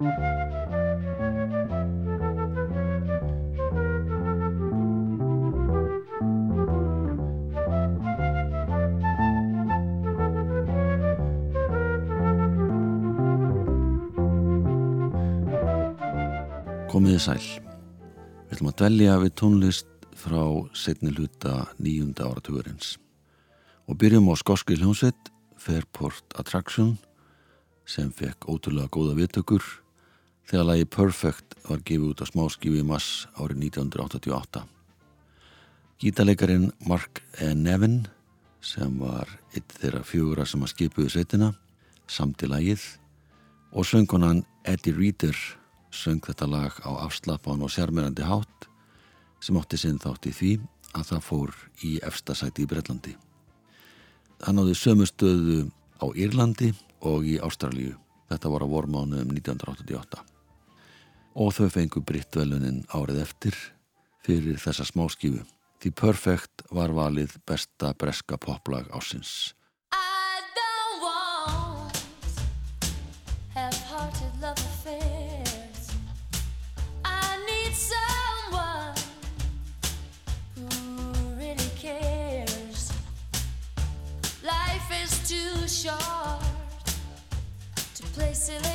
Komiði sæl. Við ætlum að dvelja við tónlist frá setni hluta nýjunda áratugurins og byrjum á skoski hljómsveit Fairport Attraction sem fekk ótrúlega góða viðtökur þegar lagi Perfect var gefið út á smáskífi mass árið 1988. Gítarleikarin Mark E. Nevin sem var eitt þeirra fjögura sem að skipuðu sveitina samt í lagið og söngunan Eddie Reader söng þetta lag á afslappan og sérmyrandi hátt sem átti sinn þátt í því að það fór í efstasæti í Breitlandi. Það náði sömu stöðu á Írlandi og í Ástralíu. Þetta var á vormánu um 1988. Og þau fengu brittvelunin árið eftir fyrir þessa smáskifu. Því Perfect var valið besta breska poplag ásins. short to play silly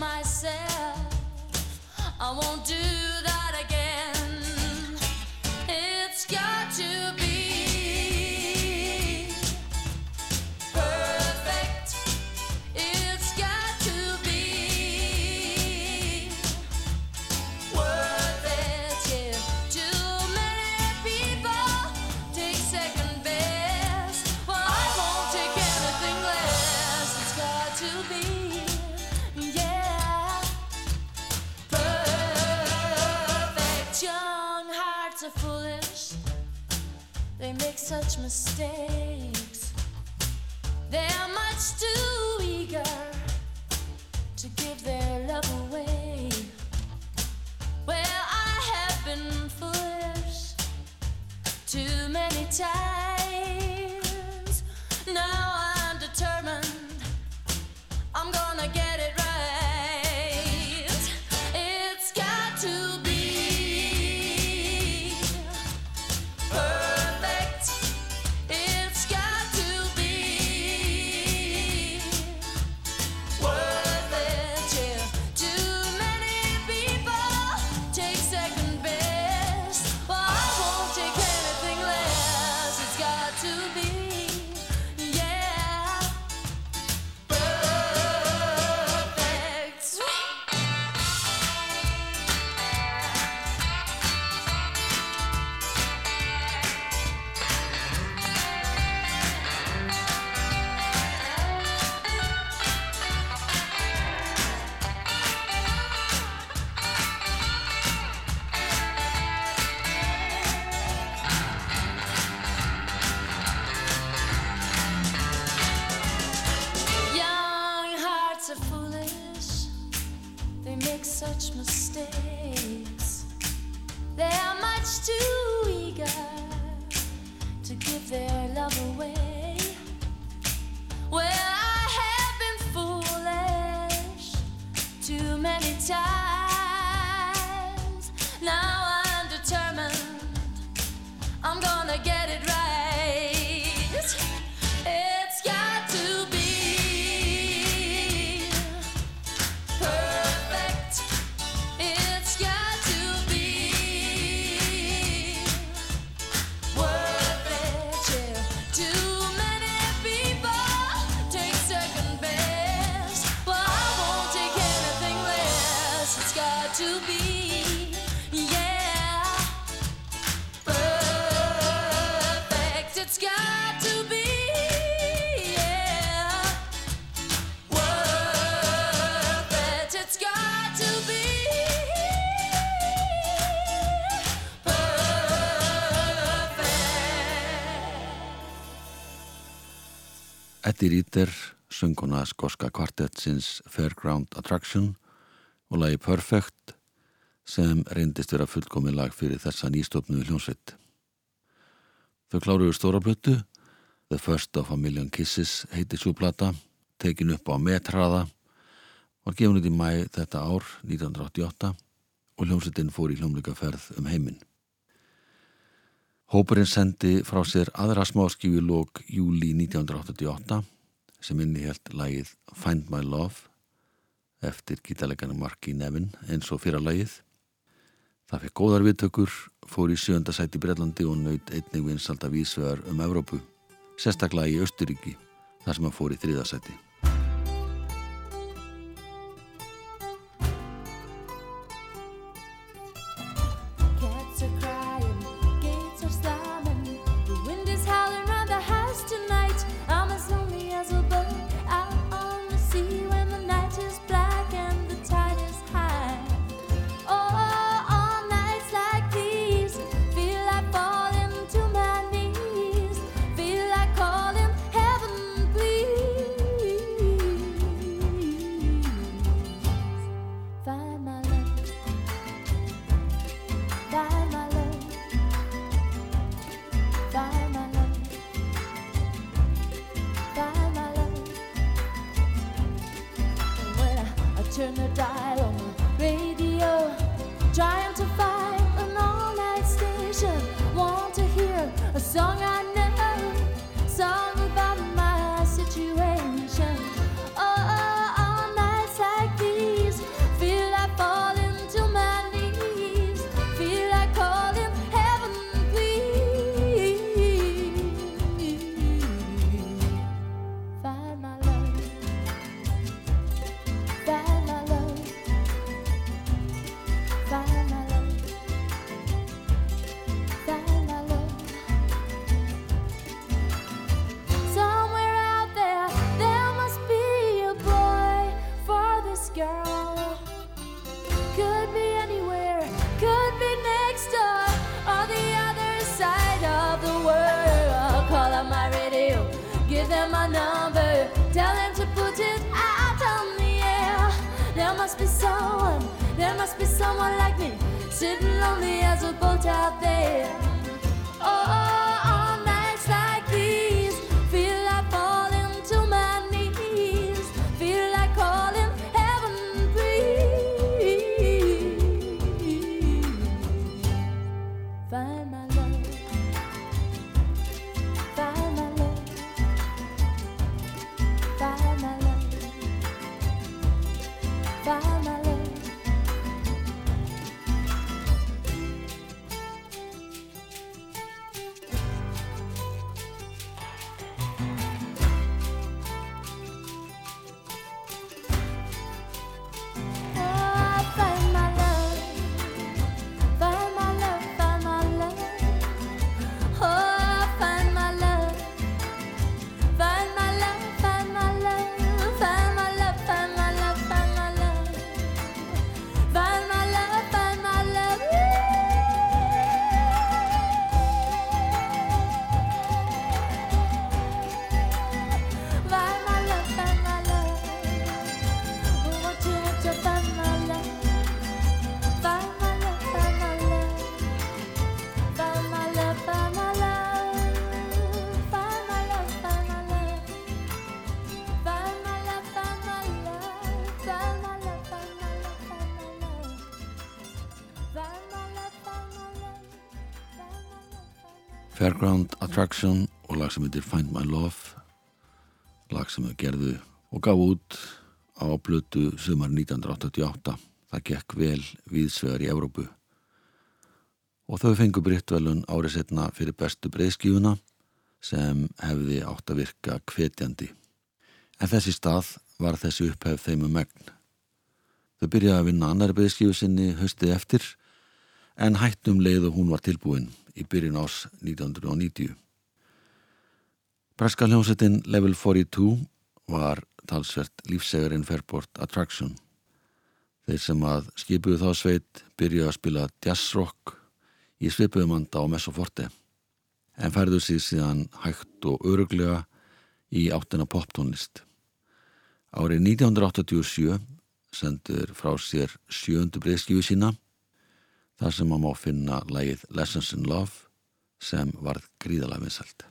myself. I won't do that mistakes. They're much too eager to give their love away. Well, I have been foolish too many times. Eddie Reader, sönguna skoska kvartettsins Fairground Attraction og lagi Perfect sem reyndist vera fullkomið lag fyrir þessa nýstofnu hljónsveit. Þau kláruðu stóra blötu, The First of a Million Kisses heiti svo plata tekin upp á metraða, var gefin út í mæ þetta ár 1988 og hljómsveitin fór í hljómleikaferð um heiminn. Hópurinn sendi frá sér aðra smáskífi lók júli 1988 sem innihjalt lægið Find My Love eftir gítarleikana Marki Nevin eins og fyrra lægið. Það fekk góðar viðtökur, fór í sjönda sæti í Breitlandi og naut einnig vinsalda vísvegar um Evrópu, sérstaklega í Östuríki þar sem hann fór í þriðasæti. Give my number, tell them to put it out on the air. There must be someone, there must be someone like me, sitting lonely as a boat out there. Oh, on nights Fairground Attraction og lag sem heitir Find My Love. Lag sem þau gerðu og gaf út á plötu sumar 1988 það gekk vel viðsvegar í Evrópu. Og þau fengu brittvelun árið setna fyrir bestu breyðskífuna sem hefði átt að virka hvetjandi. En þessi stað var þessi upphef þeim um megn. Þau byrjaði að vinna annari breyðskífu sinni höstið eftir en hættum leið og hún var tilbúin í byrjun ás 1990. Breska hljómsettin Level 42 var talsvert lífsegarinn Fairport Attraction. Þeir sem að skipuðu þá sveit byrjuðu að spila jazzrock í svipuðum anda á Messoforte en færðu sér síðan hægt og öruglega í áttina poptónlist. Árið 1987 sendur frá sér sjöndu breyðskífu sína þar sem maður má finna lægið Lessons in Love sem varð gríðalega vinsælt.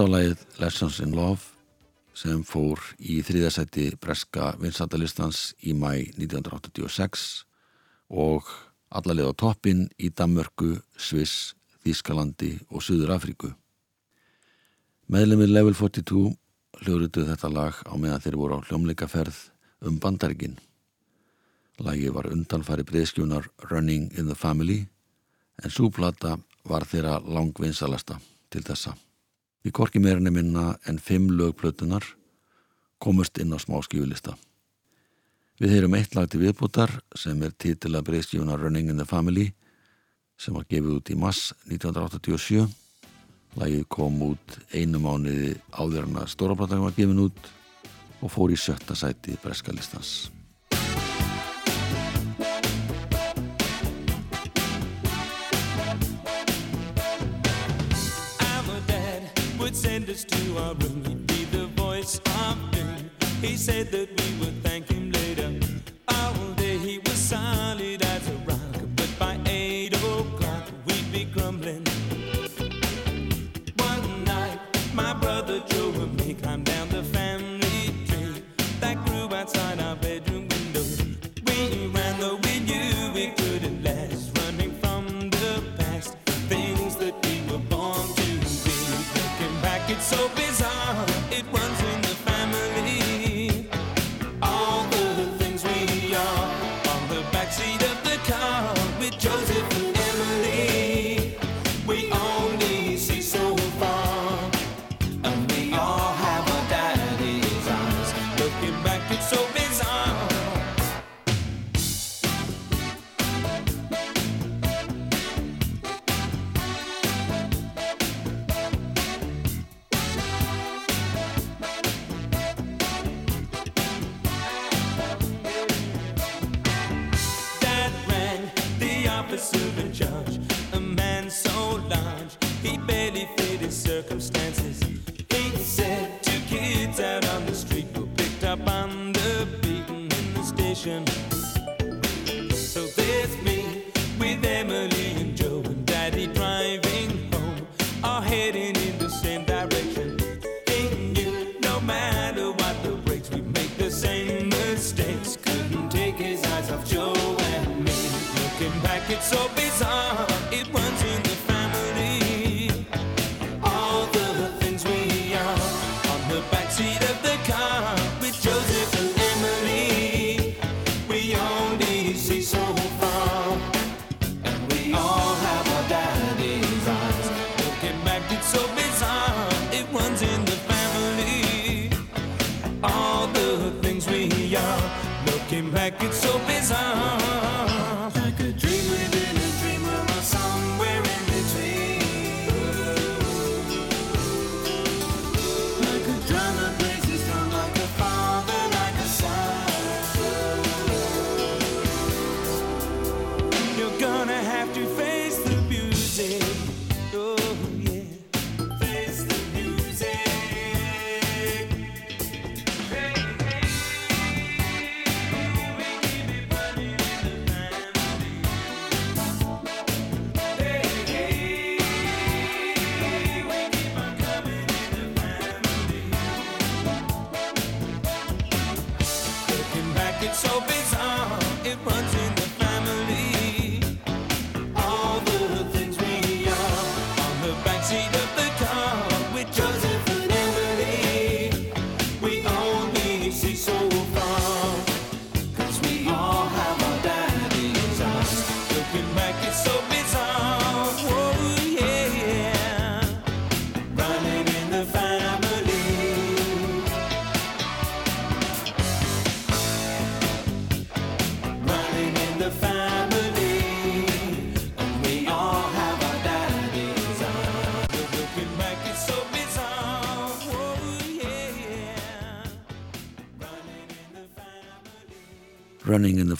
Var lagið Lessons in Love sem fór í þriðasætti breska vinsandalistans í mæ 1986 og allarleið á toppin í Danmörku, Sviss, Þískalandi og Suður Afríku. Meðlemið Level 42 hljóruðu þetta lag á meðan þeir voru á hljómleikaferð um bandargin. Lagi var undanfæri breyðskjunar Running in the Family en súplata var þeirra langvinsalasta til þessa. Við korki meirinni minna en fimm lögplötunar komust inn á smá skjúlista. Við heyrum eitt lag til viðbútar sem er titila breyðskjunar Running in the Family sem var gefið út í mass 1987. Lagið kom út einu mánuði áður en að stóraplatan var gefin út og fór í sjötta sæti breska to our room. He'd be the voice of doom. He said that we would thank him later. All day he was solid so bizarre.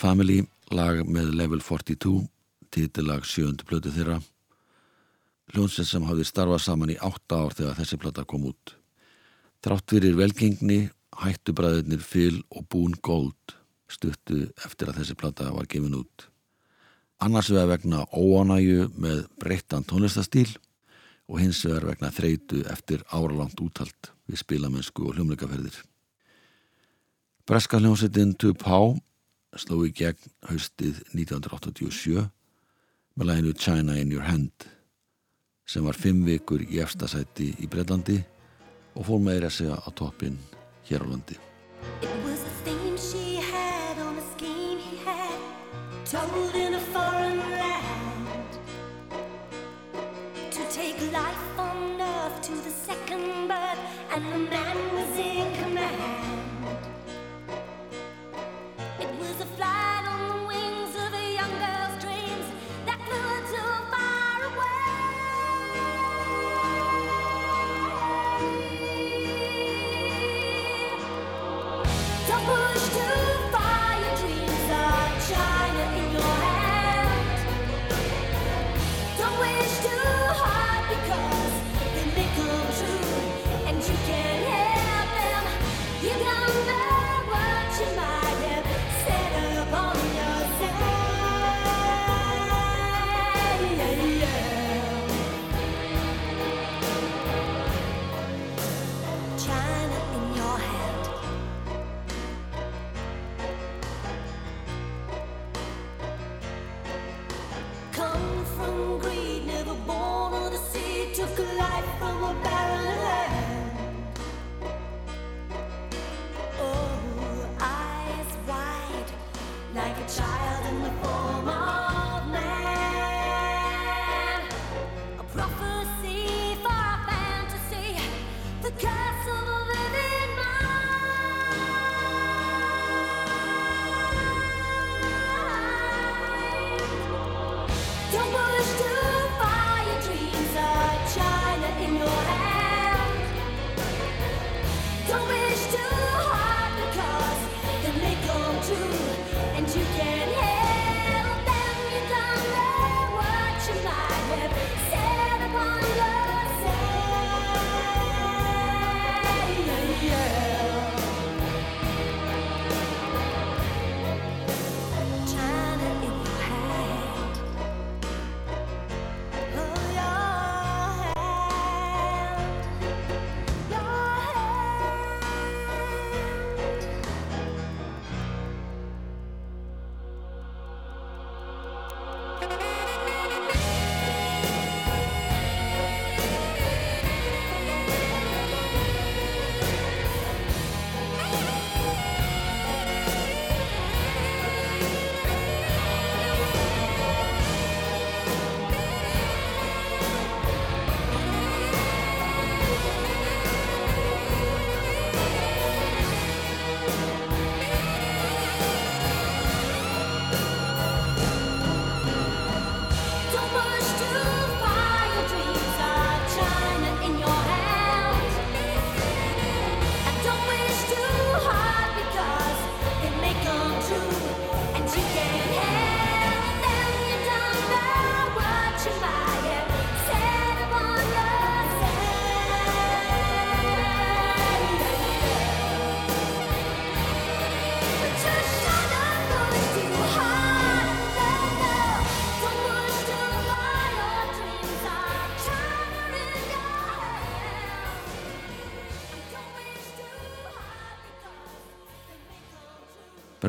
Family, lag með Level 42, titilag sjöndu plötu þeirra. Hljónsett sem hafði starfað saman í átta ár þegar þessi plata kom út. Trátt fyrir velgengni hættu bræðirnir Phil og Boone Gold stuttu eftir að þessi plata var gefin út. Annars vegar vegna óanæju með breyttan tónlistastíl og hins vegar vegna þreitu eftir áralangt úthald við spilamennsku og hljómleikaferðir. Breska hljómsettin Tupá sló í gegn haustið 1987 með læginu China in your hand sem var fimm vikur í efstasæti í Breitlandi og fór meira segja á toppin hér á landi.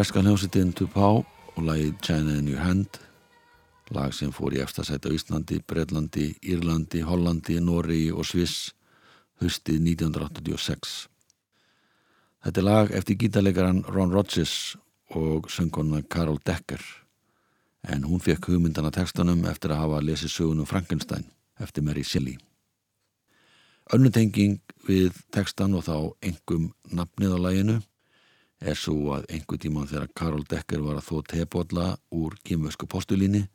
Breska hljómsveitin Tupá og lagið China in your hand lag sem fór í efstasæti á Íslandi, Breitlandi, Írlandi, Hollandi, Noregi og Sviss haustið 1986. Þetta er lag eftir gítarleikaran Ron Rodgers og söngkona Carol Decker en hún fekk hugmyndana textanum eftir að hafa lesið sögunum Frankenstein eftir Mary Shelley. Önnutenging við textan og þá engum nafnið á laginu er svo að einhver tíman þegar Karol Decker var að þó tebólla úr kýmvösku postulíni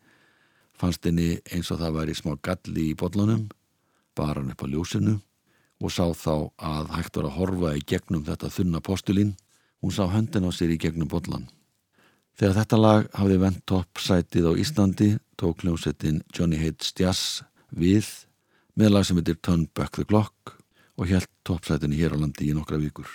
fannst henni eins og það væri smá galli í bollunum bar hann upp á ljósinu og sá þá að hægt var að horfa í gegnum þetta þunna postulín. Hún sá höndin á sér í gegnum bollan Þegar þetta lag hafði vent toppsætið á Íslandi tók hljómsettin Johnny Hates Jazz við með lag sem heitir Turn Back the Clock og held toppsætinu hér á landi í nokkra vikur.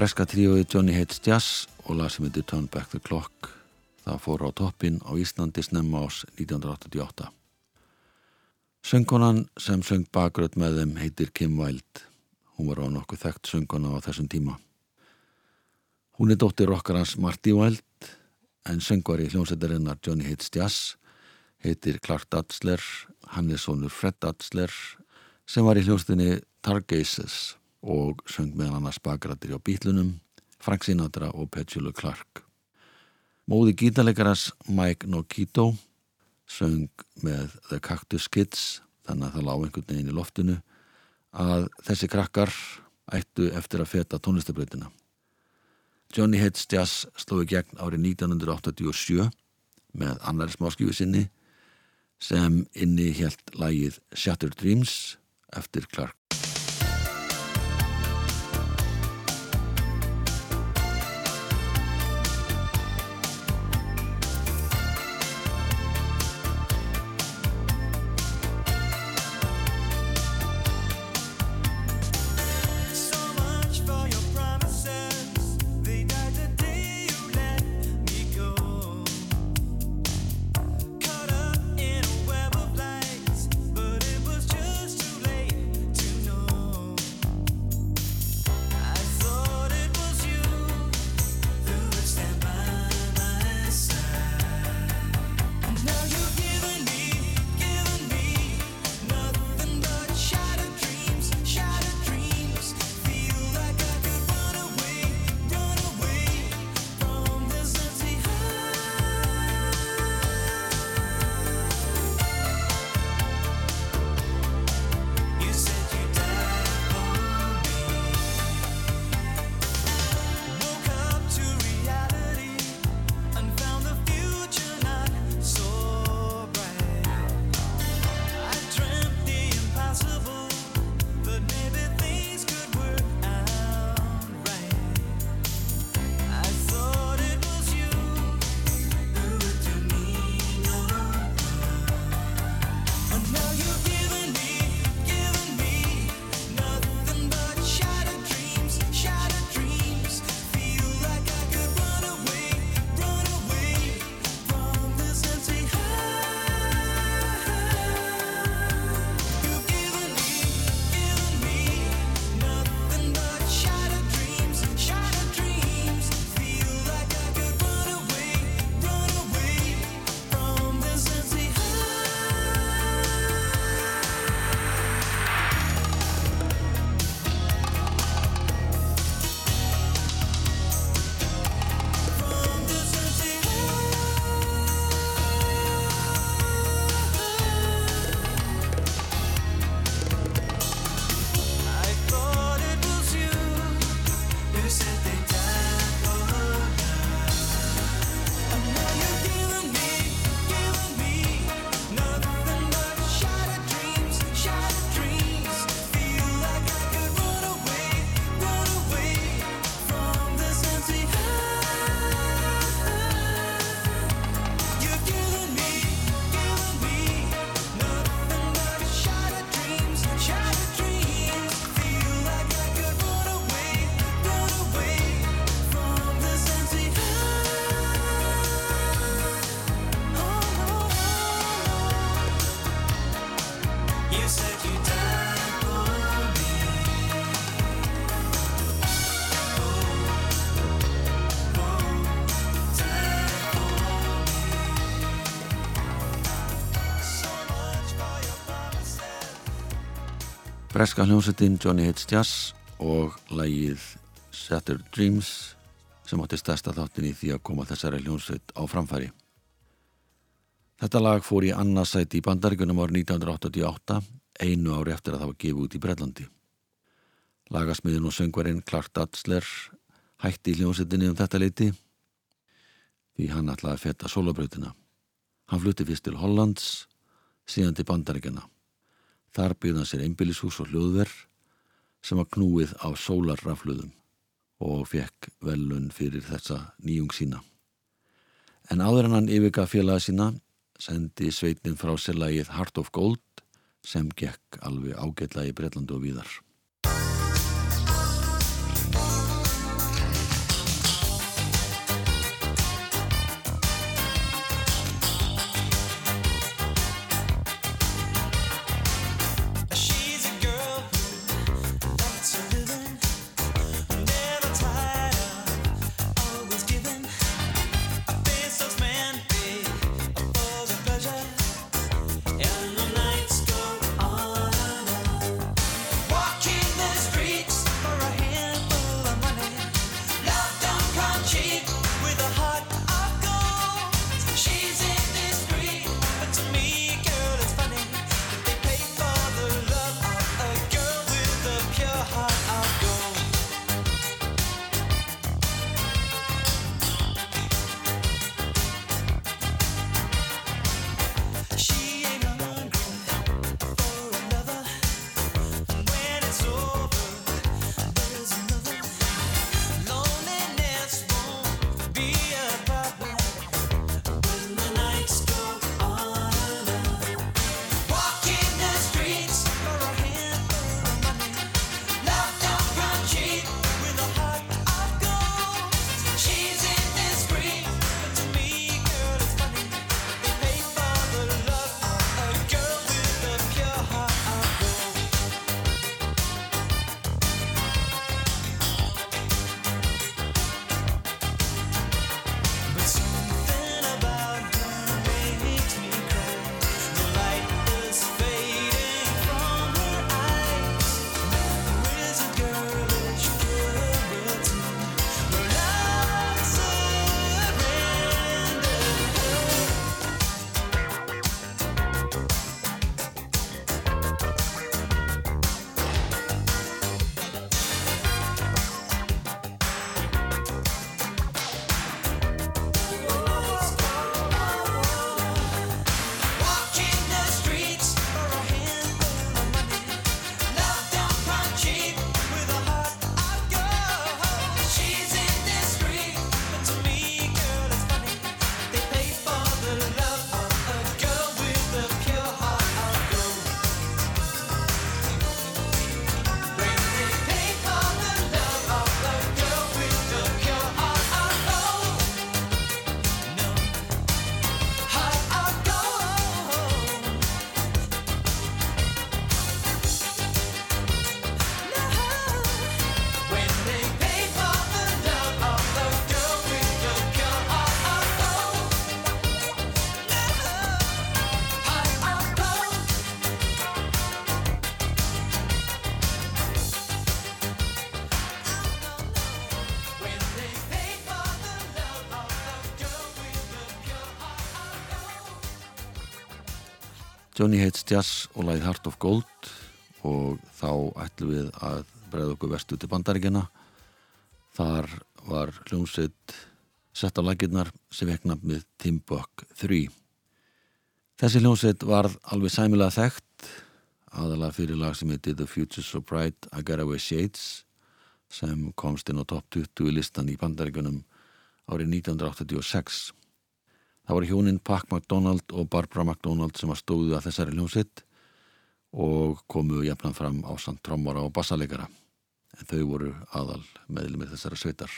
Breska tríóið Johnny Hates Jazz og lag sem heitir Turn Back the Clock. Það fór á toppin á Íslandi snemma ás 1988. Söngkonan sem söng bakröð með þeim heitir Kim Wilde. Hún var á nokkuð þekkt söngkona á þessum tíma. Hún er dóttir rockarans Marty Wilde en söngvar í hljómsættarinnar Johnny Hates Jazz heitir Clark Datzler, hann er sonur Fred Datzler sem var í hljómsættinni Targaces og söng meðan annars bakrættir á bítlunum, Frank Sinatra og Petula Clark. Móði gítarleikaras Mike Nokito söng með The Cactus Kids, þannig að það lág einhvern veginn í loftinu, að þessi krakkar ættu eftir að feta tónlistabrautina. Johnny Hates Jazz slói gegn árið 1987 með annari smáskjöfu sinni sem inni helt lægið Shattered Dreams eftir Clark. Breska hljómsveitin Johnny Hates Jazz og lægið Shattered Dreams sem átti stærsta þáttin í því að koma þessari hljómsveit á framfæri. Þetta lag fór í annarsæti í bandaríkunum árið 1988, einu ári eftir að það var gefið út í Brellandi. Lagasmiðin og söngvarinn Clark Datzler hætti hljómsveitinni um þetta leiti því hann ætlaði að feta solobrautina. Hann flutti fyrst til Hollands, síðan til bandaríkjana. Þar byggði hann sér einbýlishús og hljóðver sem var knúið á sólarrafluðum og fekk velun fyrir þessa nýjung sína. En áður en hann yfirgaf félaga sína sendi sveitnin frá sér lagið Heart of Gold sem gekk alveg ágætla í Bretlandu og víðar. Johnny Hates Jazz og lagið Heart of Gold og þá ætlum við að bregða okkur vestu til bandaríkjana. Þar var hljómsveit sett á lagirnar sem vekna með Timbuk 3. Þessi hljómsveit varð alveg sæmilega þekkt aðalega fyrir lag sem heiti The Future So Bright I Got Away Shades sem komst inn á top 20 í listan í bandaríkunum árið 1986. Það voru hjóninn Pac McDonald og Barbara McDonald sem að stóðu að þessari hljómsveit og komu jafnan fram á samt trommara og bassalegara en þau voru aðal meðlumir þessara sveitar.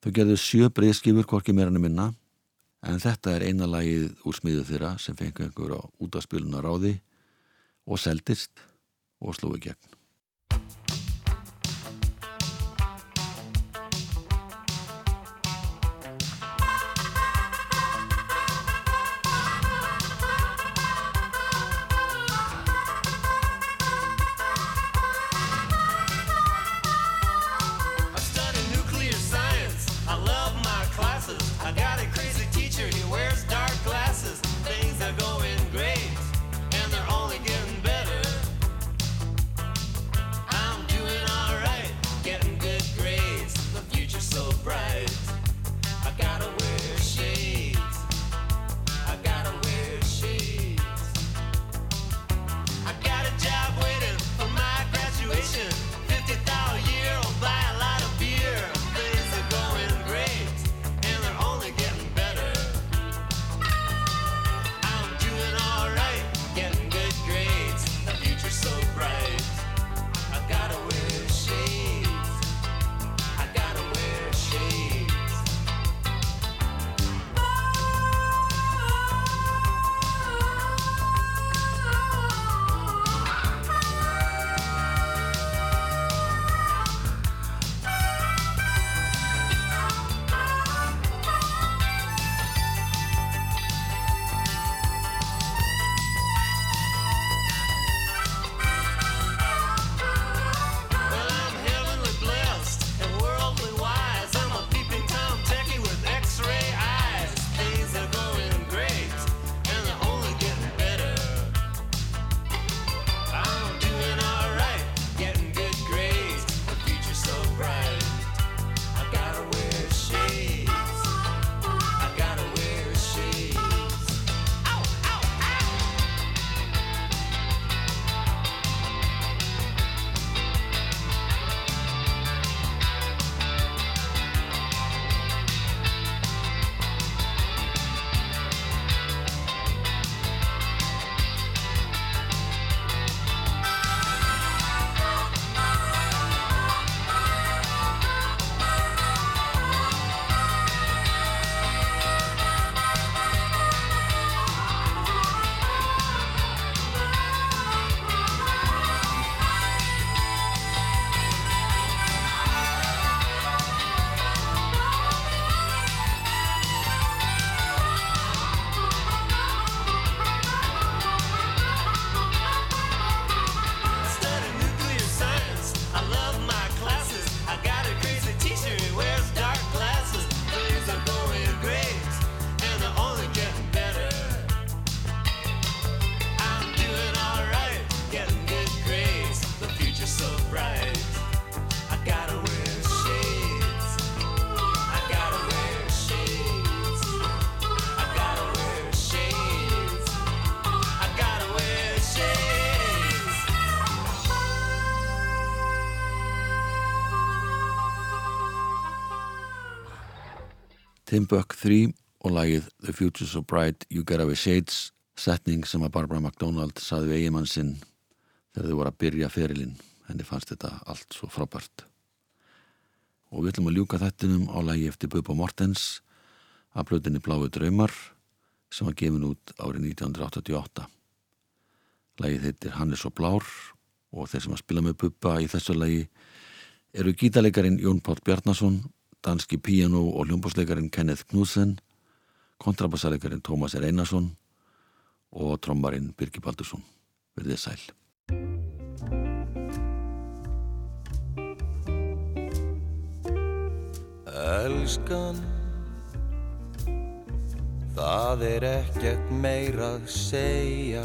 Þau gerðu sjö breyðskifur hvorki meira en minna en þetta er eina lagið úr smiðu þeirra sem fengi einhver á útaspiluna ráði og seldist og slúi gegn. Timbuk 3 og lagið The Future So Bright You Get Away Shades setning sem að Barbara McDonald saði við eigimann sinn þegar þau voru að byrja ferilinn. Henni fannst þetta allt svo frábært. Og við ætlum að ljúka þettinum á lagi eftir Bubba Mortens að blöðinni Bláu Draumar sem var gefin út árið 1988 lagið heitir Hann er svo blár og þeir sem að spila með Bubba í þessu lagi eru gítalegarin Jón Páll Bjarnason danski piano og hljómbásleikarin Kenneth Knudsen, kontrabassaleikarin Tómas R. Einarsson og trommarinn Birgi Baldursson. Verðið sæl. Elskan Það er ekkert meira að segja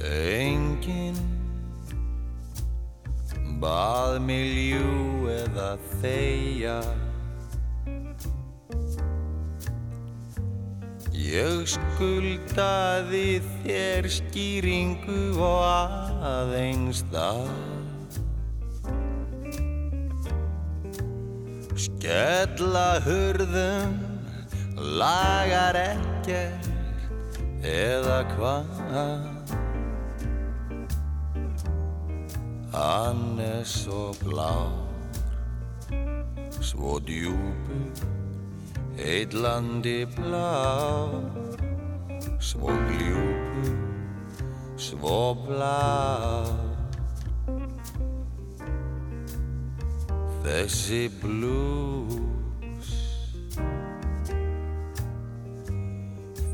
Engin bað mig ljú eða þeia Ég skuldaði þér skýringu og aðeins það. Skella hurðum, lagar ekkert eða hvað Hann er svo blár, svo djúpur, heitlandi blár. Svo gljúpur, svo blár. Þessi blues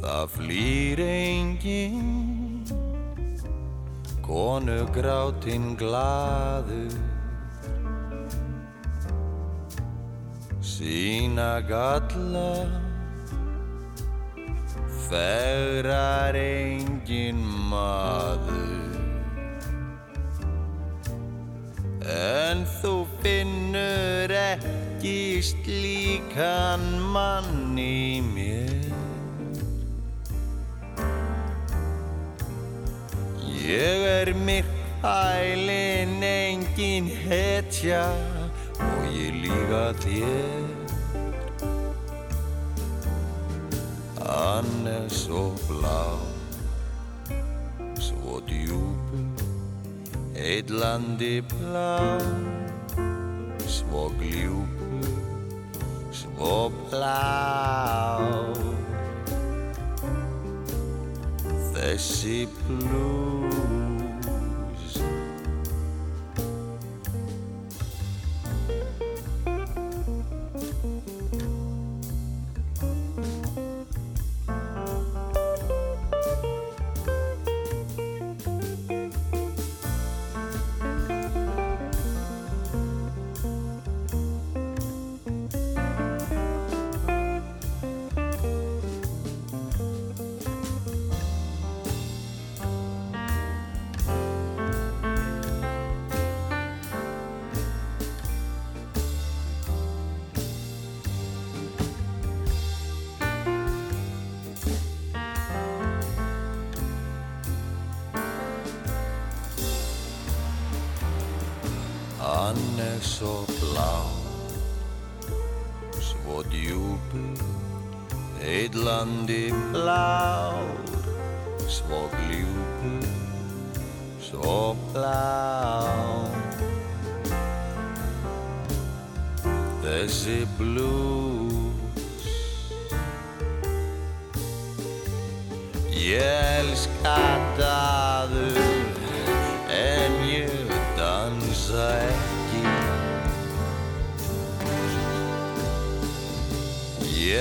Það flýr enginn Konu grátinn glaður. Sína galla. Fegrar enginn maður. En þú finnur ekki slíkan mann í mér Ég er myrkælin engin hetja og ég líka þér. Hann er svo blá, svo djúpur Heitlandi blá, svo gljúpur, svo blá Þessi blues svo blá, svo djúpur, heitlandi blár, svo gljúpur, svo blár.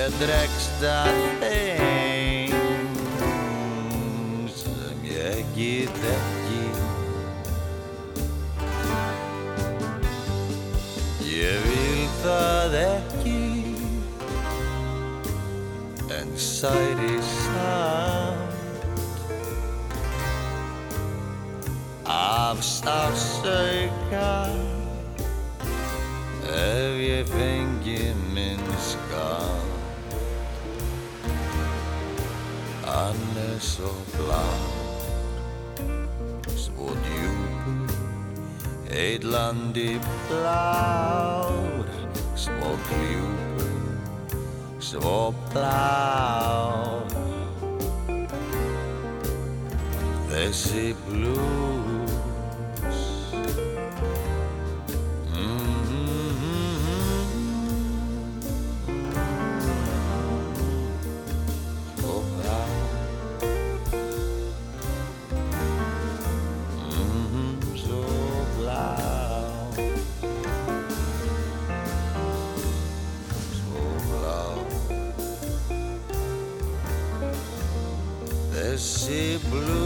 Að þeim sem ég get ekki. Ég vil það ekki. En særi samt af sársauka. Ef ég fengi minn skam Hann er svo blár svo djúpur heitlandi blár svo gljúpur svo blár þessi blues Þessi blues